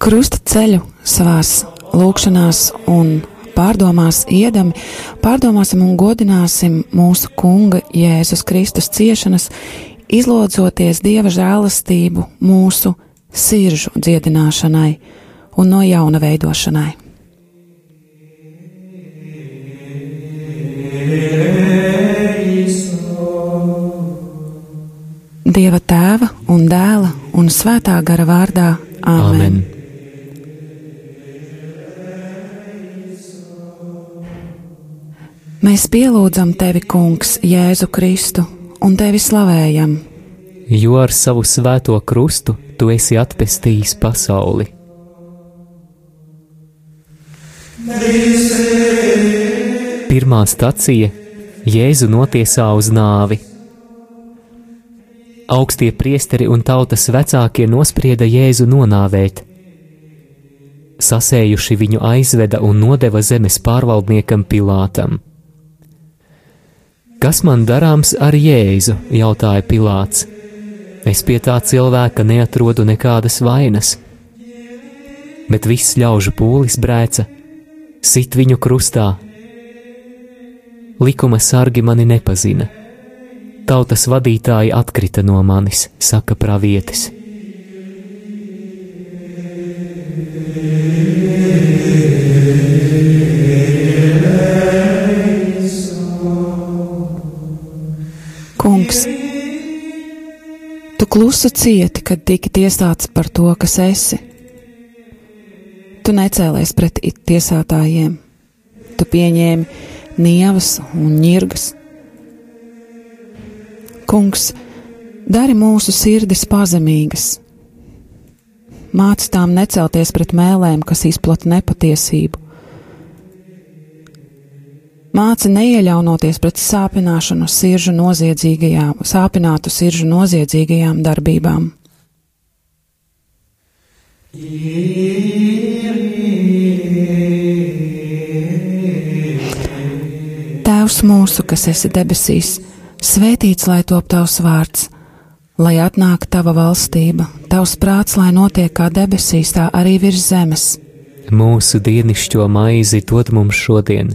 krusta ceļu savās lūkšanās un pārdomās iedami, pārdomāsim un godināsim mūsu Kunga Jēzus Kristus ciešanas, izlodzoties Dieva žēlastību mūsu siržu dziedināšanai un no jauna veidošanai. Dieva tēva un dēla un svētā gara vārdā Āmen. Amen. Mēs pielūdzam tevi, Kungs, Jēzu Kristu, un tevi slavējam. Jo ar savu svēto krustu tu esi atpestījis pasauli. Pirmā stacija - Jēzu notiesā uz nāvi. Augstie priesteri un tautas vecākie nosprieda Jēzu nonāvēt. Sasējuši viņu aizveda un nodeva zemes pārvaldniekam Pilātam. Kas man darāms ar Jēzu? jautāja Pilāts. Es pie tā cilvēka neatrodu nekādas vainas. Bet viss ļaužu pūlis brēca, sit viņu krustā. Likuma sargi mani nepazina. Tautas vadītāji atkrita no manis, saka pravietis. Klusu cieti, kad tika tiesāts par to, kas esi. Tu necēlies pret tiesātājiem, tu pieņēmi nievas un ņirgas. Kungs, dari mūsu sirdis pazemīgas, māc tām necelties pret mēlēm, kas izplata nepatiesību, Māca neieļaunoties pret sāpināšanu siržu noziedzīgajām, sāpinātu siržu noziedzīgajām darbībām. Tēvs mūsu, kas esi debesīs, svētīts lai top tavs vārds, lai atnāk tava valstība, tavs prāts, lai notiek kā debesīs, tā arī virs zemes. Mūsu dienascho maizi dod mums šodien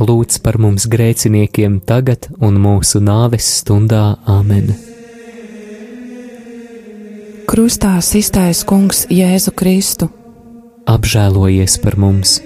Lūdz par mums grēciniekiem tagad un mūsu nāves stundā Āmen. Krustā iztaisa Kungs Jēzu Kristu. Apžēlojies par mums!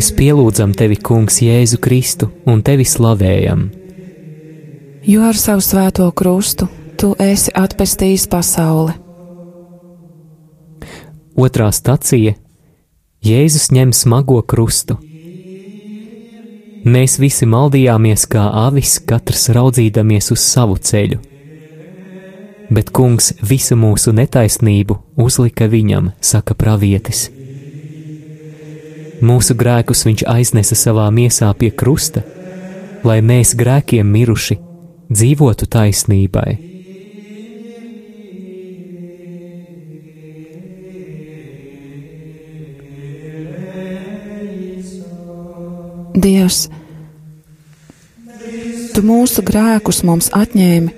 Mēs pielūdzam tevi, Kungs, Jēzu Kristu un tevi slavējam. Jo ar savu svēto krustu tu esi atpestījis pasauli. Otrā stacija - Jēzus ņem smago krustu. Mēs visi maldījāmies kā avis, katrs raudzīdamies uz savu ceļu. Bet kungs visu mūsu netaisnību uzlika viņam, saka pravietis. Mūsu grēkus viņš aiznesa savā miesā pie krusta, lai mēs grēkiem miruši dzīvotu taisnībai. Dievs, Tu mūsu grēkus mums atņēmi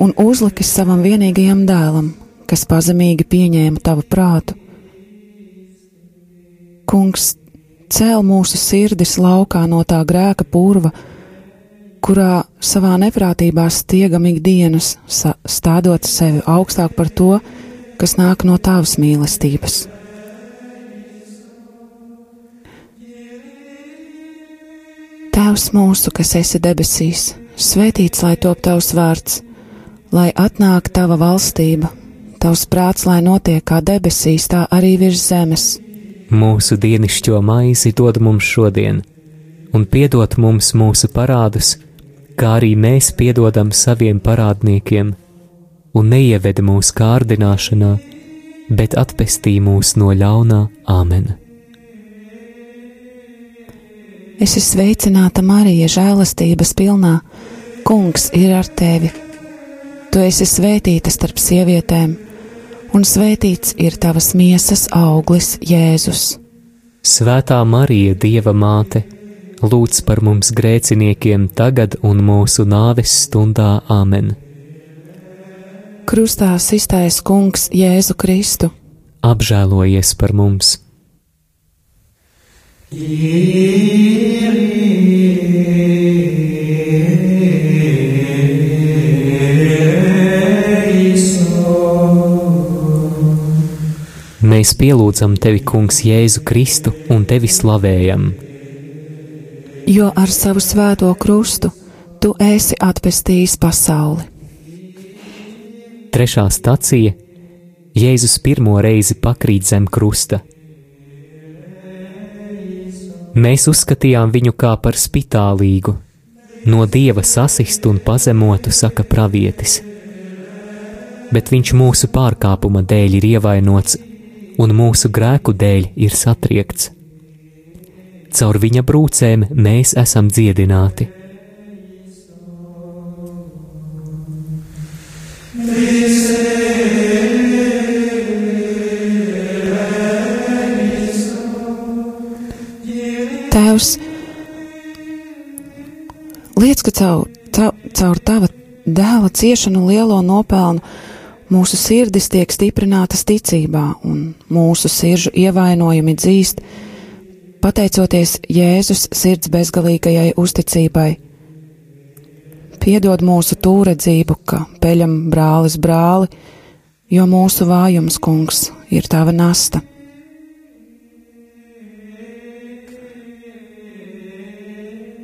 un uzliki savam vienīgajam dēlam, kas pazemīgi pieņēma Tavu prātu Kungs, cēl mūsu sirdis laukā no tā grēka purva, kurā savā neprātībā stiegam ikdienas, stādot sevi augstāk par to, kas nāk no tavas mīlestības. Tēvs mūsu, kas esi debesīs, svētīts lai top tavs vārds, lai atnāk tava valstība, tavs prāts, lai notiek kā debesīs, tā arī virs zemes. Mūsu dienascho maizi dod mums šodien, un piedod mums mūsu parādus, kā arī mēs piedodam saviem parādniekiem, un neieved mūsu kārdināšanā, bet atpestī mūs no ļaunā Āmen. Es esmu sveicināta Marija, žēlastības pilnā. Kungs ir ar tevi. Tu esi svētīta starp sievietēm, un svētīts ir tavas miesas auglis, Jēzus. Svētā Marija, Dieva māte, lūdz par mums grēciniekiem tagad un mūsu nāves stundā Āmen. Krustā iztaisa Kungs Jēzu Kristu. Apžēlojies par mums! Mēs pielūdzam tevi, Kungs, Jēzu Kristu un tevi slavējam. Jo ar savu svēto krustu tu esi atpestījis pasauli. Trešā stacija Jēzus pirmo reizi pakrīt zem krusta Mēs uzskatījām viņu kā par spitālīgu, no dieva sasistu un pazemotu, saka pravietis. Bet viņš mūsu pārkāpuma dēļ ir ievainots, un mūsu grēku dēļ ir satriekts. Caur viņa brūcēm mēs esam dziedināti. Tēvs, liec, ka caur, caur, caur tava dēla ciešanu lielo nopelnu mūsu sirdis tiek stiprinātas ticībā un mūsu siržu ievainojumi dzīst, pateicoties Jēzus sirds bezgalīgajai uzticībai. Piedod mūsu tūredzību, ka peļam brālis brāli, jo mūsu vājums, kungs, ir tava nasta.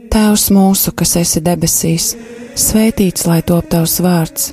Tēvs mūsu, kas esi debesīs, svētīts lai top tavs vārds,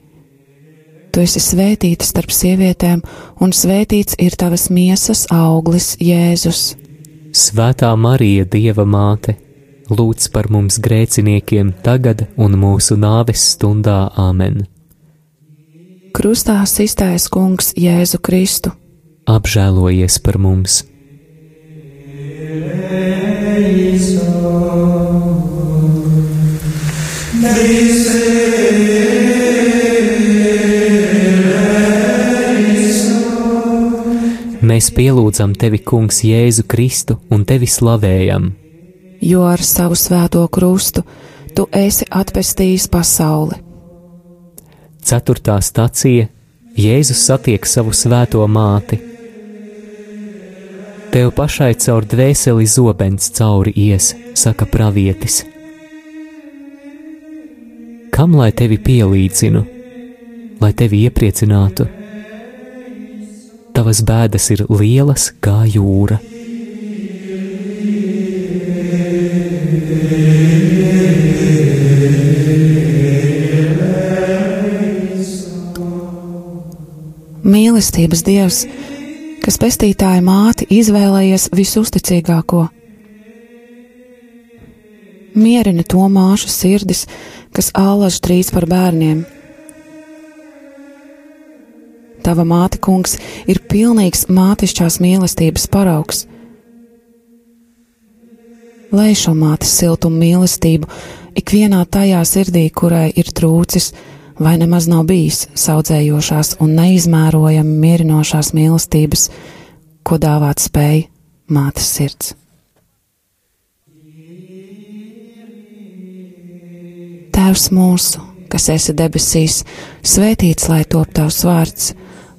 Tu esi svētīta starp sievietēm, un svētīts ir tavas miesas auglis, Jēzus. Svētā Marija, Dieva māte, lūdz par mums grēciniekiem tagad un mūsu nāves stundā Āmen. Krustā iztaisa Kungs Jēzu Kristu. Apžēlojies par mums! Mēs pielūdzam tevi, Kungs, Jēzu Kristu un tevi slavējam. Jo ar savu svēto krustu tu esi atpestījis pasauli. Ceturtā stacija Jēzus satiek savu svēto māti. Tev pašai caur dvēseli zobens cauri ies, saka pravietis. Kam lai tevi pielīdzinu, lai tevi iepriecinātu? Tavas bēdas ir lielas kā jūra. Mīlestības Dievs, kas pestītāja māti izvēlējies visusticīgāko. Mierina to māšu sirdis, kas ālaž trīs par bērniem. Tava māte, kungs, ir pilnīgs mātišķās mīlestības paraugs. Lai šo mātes siltumu mīlestību ikvienā tajā sirdī, kurai ir trūcis, vai nemaz nav bijis saudzējošās un neizmērojami mierinošās mīlestības, ko dāvāt spēj mātes sirds. Tēvs mūsu, kas esi debesīs, svētīts lai top tavs vārds,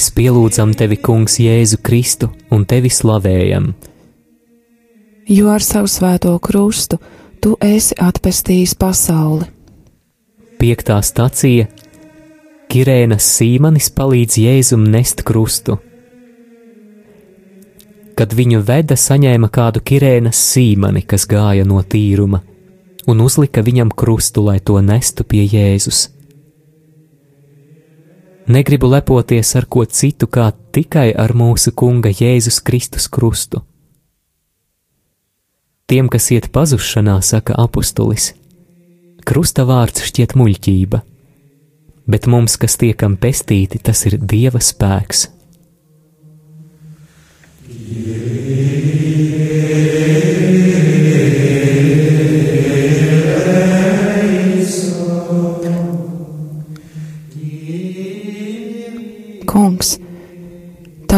Mēs pielūdzam tevi, Kungs, Jēzu Kristu un tevi slavējam. Jo ar savu svēto krustu tu esi atpestījis pasauli. Piektā stacija Kirēnas Sīmanis palīdz Jēzum nest krustu. Kad viņu veda, saņēma kādu Kirēnas Sīmani, kas gāja no tīruma, un uzlika viņam krustu, lai to nestu pie Jēzus. Negribu lepoties ar ko citu, kā tikai ar mūsu Kunga Jēzus Kristus krustu. Tiem, kas iet pazušanā, saka apustulis, krusta vārds šķiet muļķība, bet mums, kas tiekam pestīti, tas ir Dieva spēks.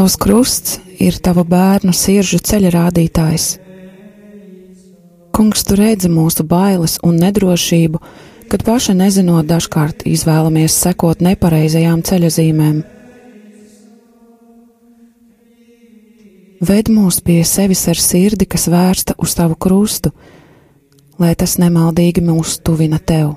Tavs krusts ir tava bērnu sirdžu ceļa rādītājs. Kungs, tu redzi mūsu bailes un nedrošību, kad paši nezinot, dažkārt izvēlamies sekot nepareizajām ceļazīmēm. Ved mūs pie sevis ar sirdi, kas vērsta uz tavu krustu, lai tas nemaldīgi mūs tuvina tev.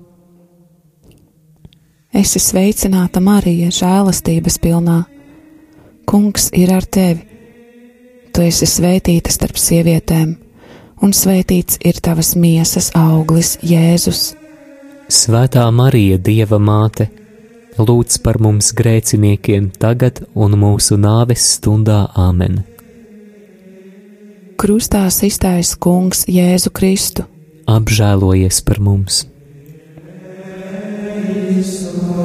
Esi sveicināta Marija, žēlastības pilnā. Kungs ir ar tevi. Tu esi svētīta starp sievietēm, un svētīts ir tavas miesas auglis, Jēzus. Svētā Marija, Dieva māte, lūdz par mums grēciniekiem tagad un mūsu nāves stundā Āmen. Krustā iztaisa Kungs Jēzu Kristu. Apžēlojies par mums!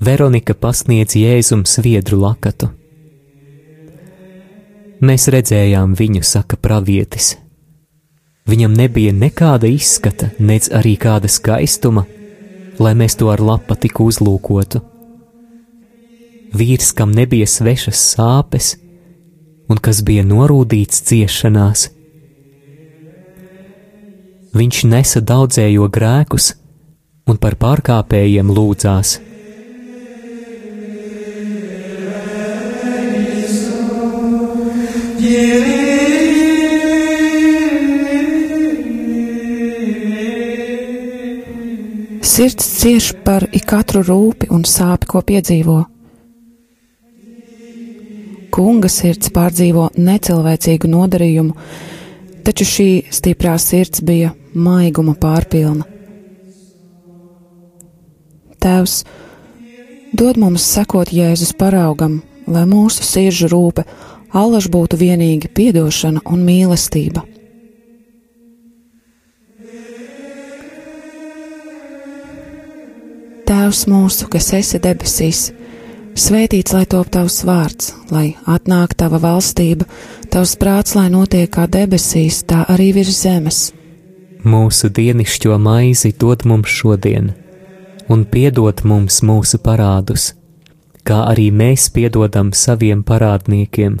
Veronika pasniedz Jēzum sviedru lakatu. Mēs redzējām viņu, saka pravietis. Viņam nebija nekāda izskata, nec arī kāda skaistuma, lai mēs to ar lapatiku uzlūkotu. Vīrs, kam nebija svešas sāpes, un kas bija norūdīts ciešanās. Viņš nesa daudzējo grēkus un par pārkāpējiem lūdzās. Sirds cieš par ikatru rūpi un sāpi, ko piedzīvo. Kunga sirds pārdzīvo necilvēcīgu nodarījumu, taču šī stiprā sirds bija maiguma pārpilna. Tēvs, dod mums sekot Jēzus paraugam, lai mūsu sirdžu rūpe allaž būtu vienīgi piedošana un mīlestība. Tēvs mūsu, kas esi debesīs, svētīts lai top tavs vārds, lai atnāk tava valstība, tavs prāts, lai notiek kā debesīs, tā arī virs zemes. Mūsu dienascho maizi dod mums šodien, un piedod mums mūsu parādus, kā arī mēs piedodam saviem parādniekiem,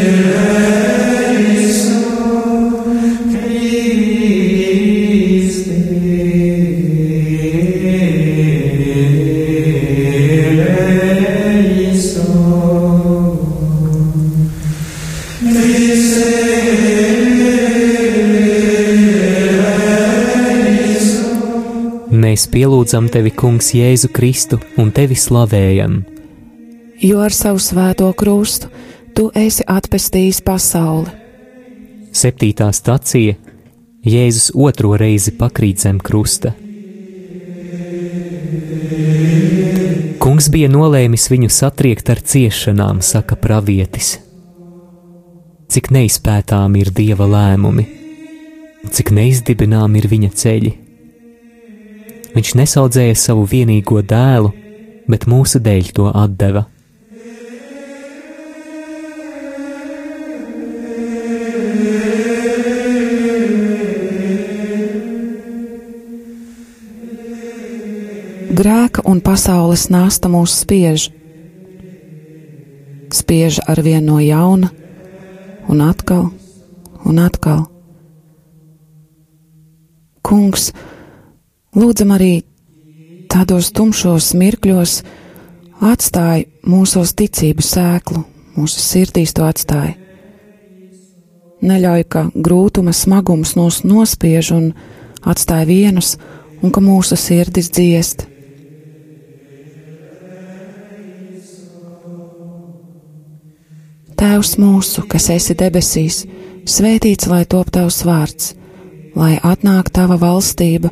pielūdzam tevi, Kungs, Jēzu Kristu un tevi slavējam. Jo ar savu svēto krustu tu esi atpestījis pasauli. Septītā stacija Jēzus otro reizi pakrīt zem krusta. Kungs bija nolēmis viņu satriekt ar ciešanām, saka pravietis. Cik neizpētām ir dieva lēmumi, cik neizdibinām ir viņa ceļi. Viņš nesaudzēja savu vienīgo dēlu, bet mūsu dēļ to atdeva. Grēka un pasaules nāsta mūs spiež, spiež ar vienu no jauna, un atkal, un atkal. Kungs, Lūdzam arī tādos tumšos mirkļos atstāj mūsos ticību sēklu, mūsu sirdīs to atstāj. Neļauj, ka grūtuma smagums mūs nospiež un atstāj vienus, un ka mūsu sirdis dziest. Tēvs mūsu, kas esi debesīs, svētīts lai top tavs vārds, lai atnāk tava valstība,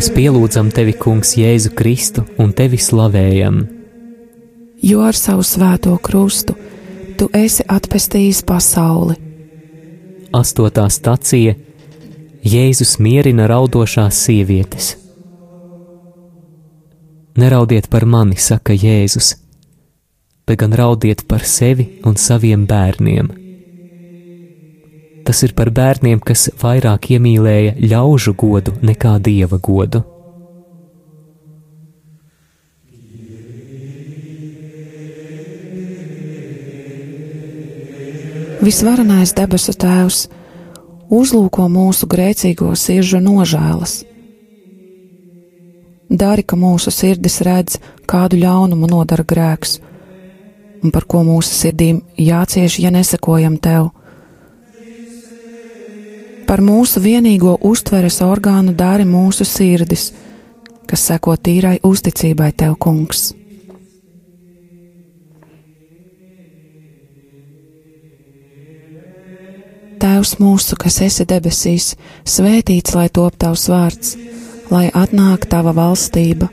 Mēs pielūdzam tevi, Kungs, Jēzu Kristu un tevi slavējam. jo ar savu svēto krustu tu esi atpestījis pasauli. Astotā stacija Jēzus mierina raudošās sievietes. Neraudiet par mani, saka Jēzus, bet gan raudiet par sevi un saviem bērniem. Tas ir par bērniem, kas vairāk iemīlēja ļaužu godu nekā dieva godu. Visvarenais debesu Tēvs uzlūko mūsu grēcīgo sirdžu nožēlas. Dari, ka mūsu sirdis redz, kādu ļaunumu nodara grēks, un par ko mūsu sirdīm jācieš, ja nesakojam tev. Par mūsu vienīgo uztveres orgānu dari mūsu sirdis, kas seko tīrai uzticībai tev, kungs. Tēvs mūsu, kas esi debesīs, svētīts lai top tavs vārds, lai atnāk tava valstība,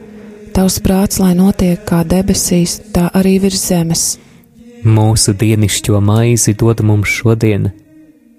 tavs prāts, lai notiek kā debesīs, tā arī virs zemes. Mūsu dienascho maizi dod mums šodien,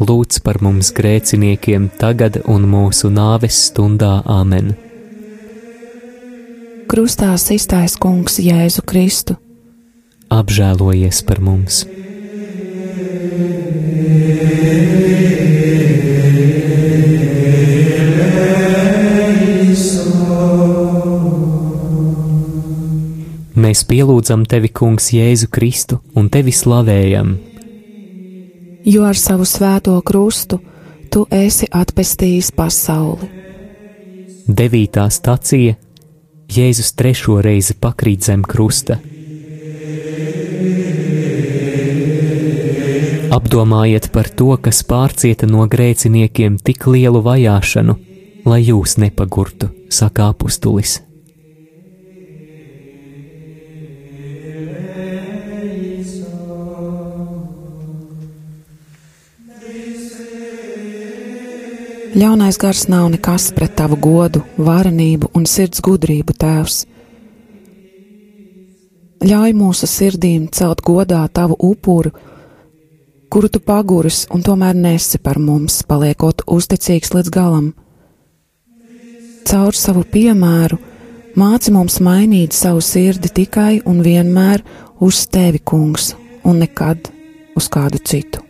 lūdz par mums grēciniekiem tagad un mūsu nāves stundā Āmen. Krustā iztaisnē Kungs Jēzu Kristu. Apžēlojies par mums! Mēs pielūdzam tevi, Kungs, Jēzu Kristu un tevi slavējam. Jo ar savu svēto krustu tu esi atpestījis pasauli. Devītā stacija Jēzus trešo reizi pakrīt zem krusta. Apdomājiet par to, kas pārcieta no grēciniekiem tik lielu vajāšanu, lai jūs nepagurtu, saka apustulis. Ļaunais gars nav nekas pret tavu godu, varenību un sirds gudrību, Tēvs. Ļauj mūsu sirdīm celt godā tavu upuru, kuru tu paguris un tomēr nesi par mums, paliekot uzticīgs līdz galam. Caur savu piemēru māci mums mainīt savu sirdi tikai un vienmēr uz tevi, kungs, un nekad uz kādu citu.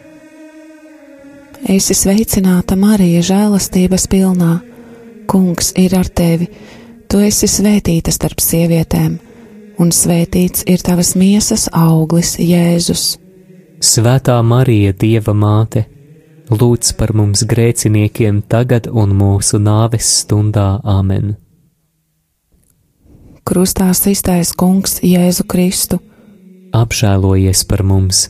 Esi sveicināta, Marija, žēlastības pilnā. Kungs ir ar tevi, tu esi svētīta starp sievietēm un svētīts ir tavas miesas auglis, Jēzus. Svētā Marija, Dieva māte, lūdz par mums grēciniekiem tagad un mūsu nāves stundā Āmen. Krustā iztaisnē Kungs Jēzu Kristu. Apžēlojies par mums!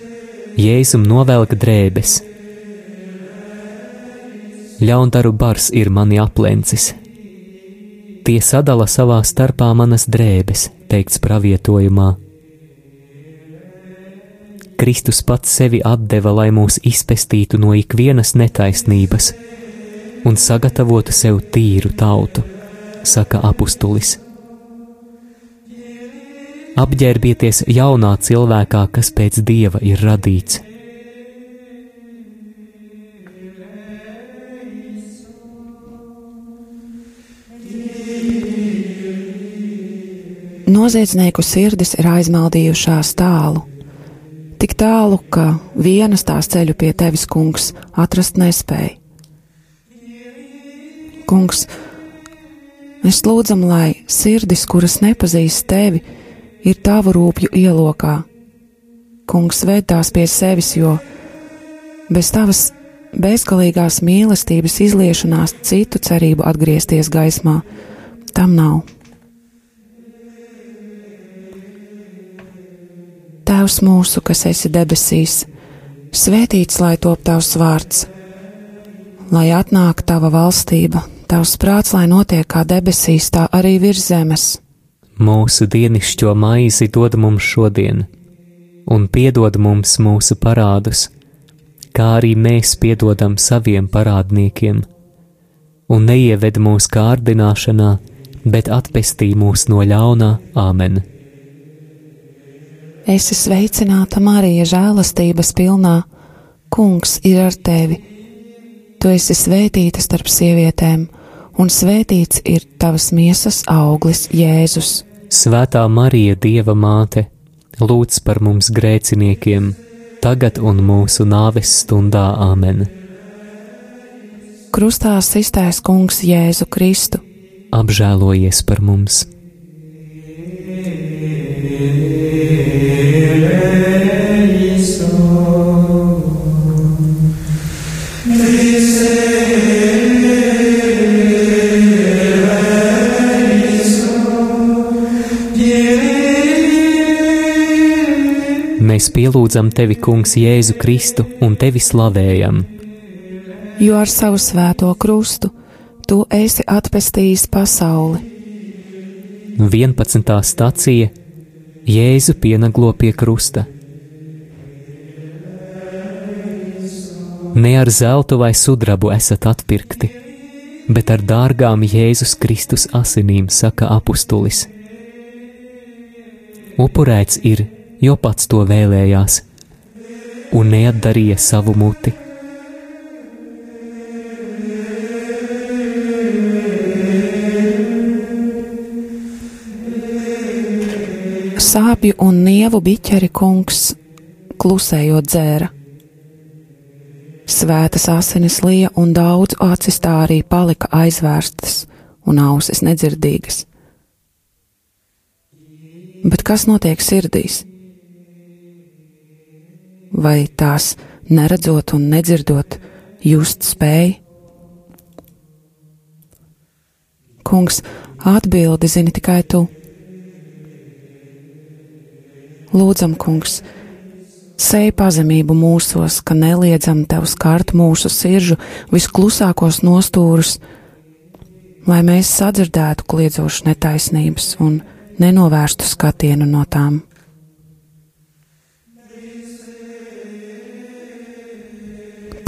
Jēzum novelk drēbes. Ļaundaru bars ir mani aplencis. Tie sadala savā starpā manas drēbes, teikts pravietojumā. Kristus pats sevi deva, lai mūs izpestītu no ikvienas netaisnības un sagatavotu sev tīru tautu, saka apustulis. Apģērbieties jaunā cilvēkā, kas pēc dieva ir radīts. Noziedznieku sirdis ir aizmaldījušās tālu, tik tālu, ka vienas tās ceļu pie tevis, kungs, atrast nespēja. Kungs, mēs lūdzam, lai sirdis, kuras nepazīst tevi, ir tavu rūpju ielokā. Kungs ved tās pie sevis, jo bez tavas bezgalīgās mīlestības izliešanās citu cerību atgriezties gaismā tam nav. Tēvs mūsu, kas esi debesīs, svētīts lai top tavs vārds, lai atnāk tava valstība, tavs prāts, lai notiek kā debesīs, tā arī virs zemes. Mūsu dienascho maizi dod mums šodien, un piedod mums mūsu parādus, kā arī mēs piedodam saviem parādniekiem, un neieved mūsu kārdināšanā, bet atpestī mūs no ļaunā Āmen. Esi sveicināta, Marija, žēlastības pilnā. Kungs ir ar tevi. Tu esi svētīta starp sievietēm, un svētīts ir tavas miesas auglis, Jēzus. Svētā Marija, Dieva māte, lūdz par mums grēciniekiem, tagad un mūsu nāves stundā Āmen. Krustā iztaisa Kungs Jēzu Kristu. Apžēlojies par mums! Mēs pielūdzam tevi, Kungs, Jēzu Kristu un tevi slavējam. Jo ar savu svēto krustu tu esi atpestījis pasauli. 11. stācija Jēzu pienaglo pie krusta. Ne ar zeltu vai sudrabu esat atpirkti, bet ar dārgām Jēzus Kristus asinīm, saka apustulis. Upurēts ir jo pats to vēlējās, un neatdarīja savu muti. Sāpju un nievu biķeri kungs klusējot dzēra. Svētas asinis lija un daudz acis tā arī palika aizvērstas un ausis nedzirdīgas. Bet kas notiek sirdīs? Vai tās neredzot un nedzirdot, just spēj? Kungs, atbildi zini tikai tu. Lūdzam, kungs, sēj pazemību mūsos, ka neliedzam tev skart mūsu siržu visklusākos nostūrus, lai mēs sadzirdētu kliedzošu netaisnības un nenovērstu skatienu no tām.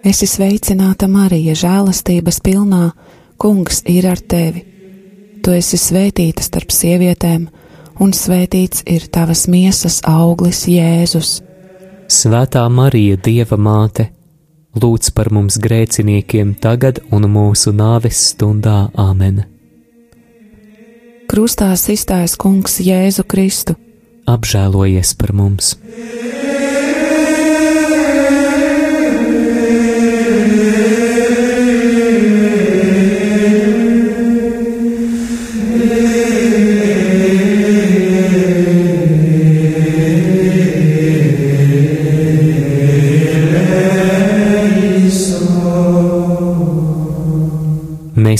Esi sveicināta, Marija, žēlastības pilnā, Kungs ir ar tevi. Tu esi svētīta starp sievietēm, un svētīts ir tavas miesas auglis, Jēzus. Svētā Marija, Dieva māte, lūdz par mums grēciniekiem tagad un mūsu nāves stundā Āmen. Krustā iztaisa Kungs Jēzu Kristu. Apžēlojies par mums!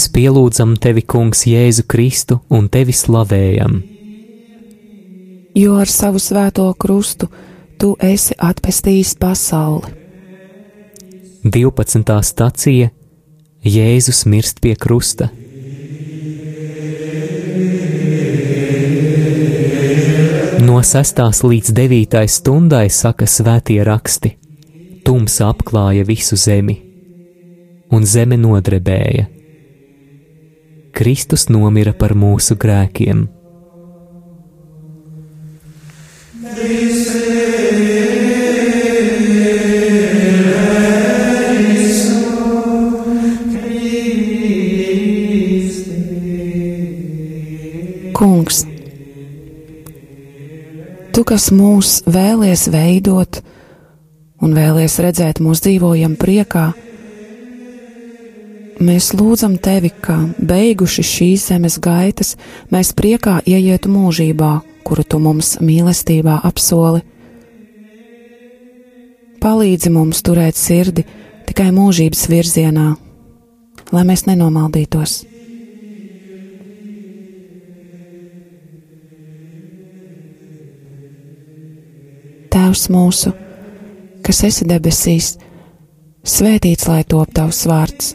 Mēs pielūdzam tevi, Kungs, Jēzu Kristu un tevi slavējam. Jo ar savu svēto krustu tu esi atpestījis pasauli. 12. stacija Jēzus mirst pie krusta. No 6. līdz 9. stundai saka svētie raksti: Tums apklāja visu zemi, un zeme nodrebēja. Kristus nomira par mūsu grēkiem. Kungs, Tu, kas mūs vēlies veidot un vēlies redzēt mūs dzīvojam priekā, mēs lūdzam Tevi, ka beiguši šīs zemes gaitas, mēs priekā ieietu mūžībā, kuru Tu mums mīlestībā apsoli. Palīdzi mums turēt sirdi tikai mūžības virzienā, lai mēs nenomaldītos. Tēvs mūsu, kas esi debesīs, svētīts lai top tavs vārds,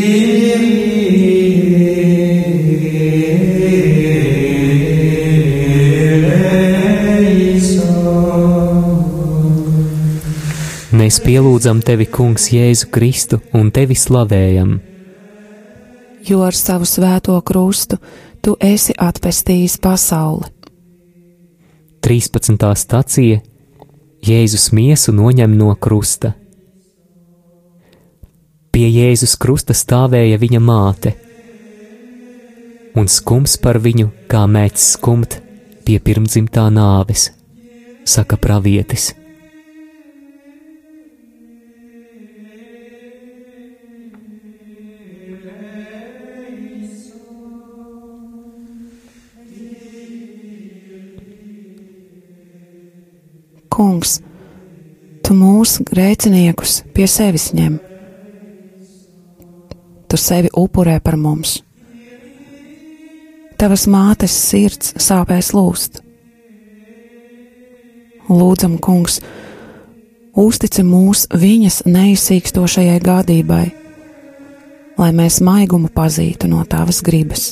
Mēs pielūdzam tevi, Kungs, Jēzu Kristu un tevi slavējam. Jo ar savu svēto krustu tu esi atpestījis pasauli. 13. stācija Jēzus miesu noņem no krusta. Pie Jēzus krusta stāvēja viņa māte, un skums par viņu, kā mēdz skumt pie pirmdzimtā nāves, saka pravietis. Kungs, tu mūsu grēciniekus pie sevis ņem. Tu sevi upurē par mums. Tavas mātes sirds sāpēs lūst. Lūdzam, Kungs, uztici mūs viņas neizsīkstošajai gādībai, lai mēs maigumu pazītu no tavas gribas.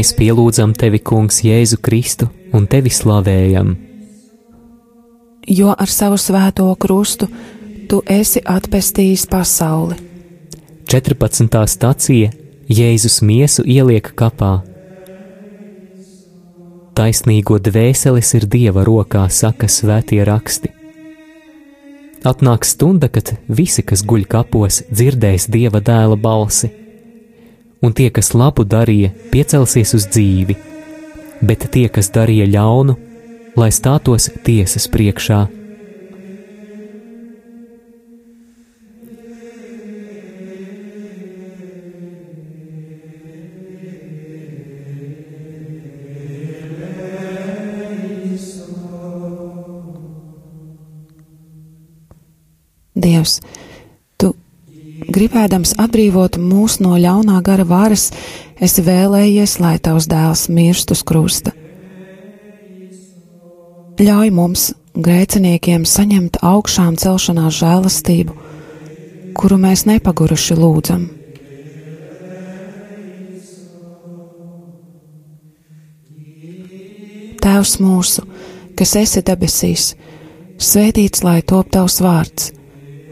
Mēs pielūdzam tevi, Kungs, Jēzu Kristu un tevi slavējam. Jo ar savu svēto krustu tu esi atpestījis pasauli. 14. stācija Jēzus miesu ieliek kapā. Taisnīgo dvēseles ir Dieva rokā, saka svētie raksti. Atnāks stunda, kad visi, kas guļ kapos, dzirdēs Dieva dēla balsi, un tie, kas labu darīja, piecelsies uz dzīvi, bet tie, kas darīja ļaunu, lai stātos tiesas priekšā. Dievs, gribēdams atbrīvot mūs no ļaunā gara varas, esi vēlējies, lai tavs dēls mirst uz krusta. Ļauj mums, grēciniekiem, saņemt augšām celšanās žēlastību, kuru mēs nepaguruši lūdzam. Tēvs mūsu, kas esi debesīs, svētīts lai top tavs vārds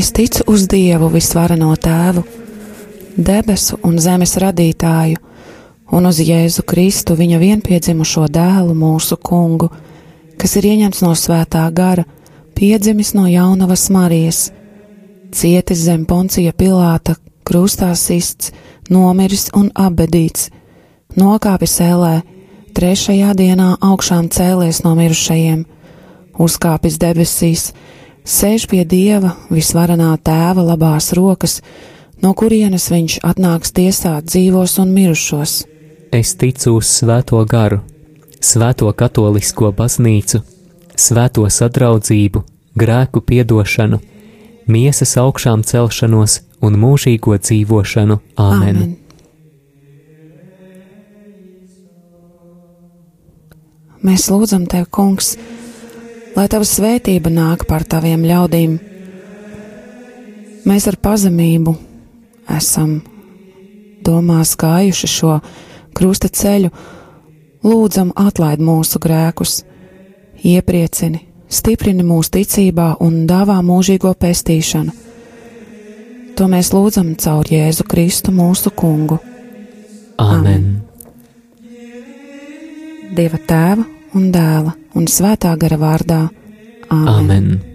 Es ticu uz Dievu visvarano tēvu, debesu un zemes radītāju, un uz Jēzu Kristu, viņa vienpiedzimušo dēlu, mūsu kungu, kas ir ieņemts no svētā gara, piedzimis no jaunavas Marijas, cietis zem poncija Pilāta, krustā sists, nomiris un abedīts, nokāpis ēlē, trešajā dienā augšām cēlies no mirušajiem, uzkāpis debesīs, sēž pie Dieva visvarenā tēva labās rokas, no kurienes viņš atnāks tiesāt dzīvos un mirušos. Es ticu uz svēto garu, svēto katolisko baznīcu, svēto sadraudzību, grēku piedošanu, miesas augšām celšanos un mūžīgo dzīvošanu. Āmen! Amen. Mēs lūdzam Tev, Kungs, lai tava svētība nāk par taviem ļaudīm. Mēs ar pazemību esam domās gājuši šo krusta ceļu, lūdzam atlaid mūsu grēkus, iepriecini, stiprini mūsu ticībā un dāvā mūžīgo pestīšanu. To mēs lūdzam caur Jēzu Kristu mūsu kungu. Amen! Amen. Dieva tēva un dēla un svētā gara vārdā. Āmen! Amen.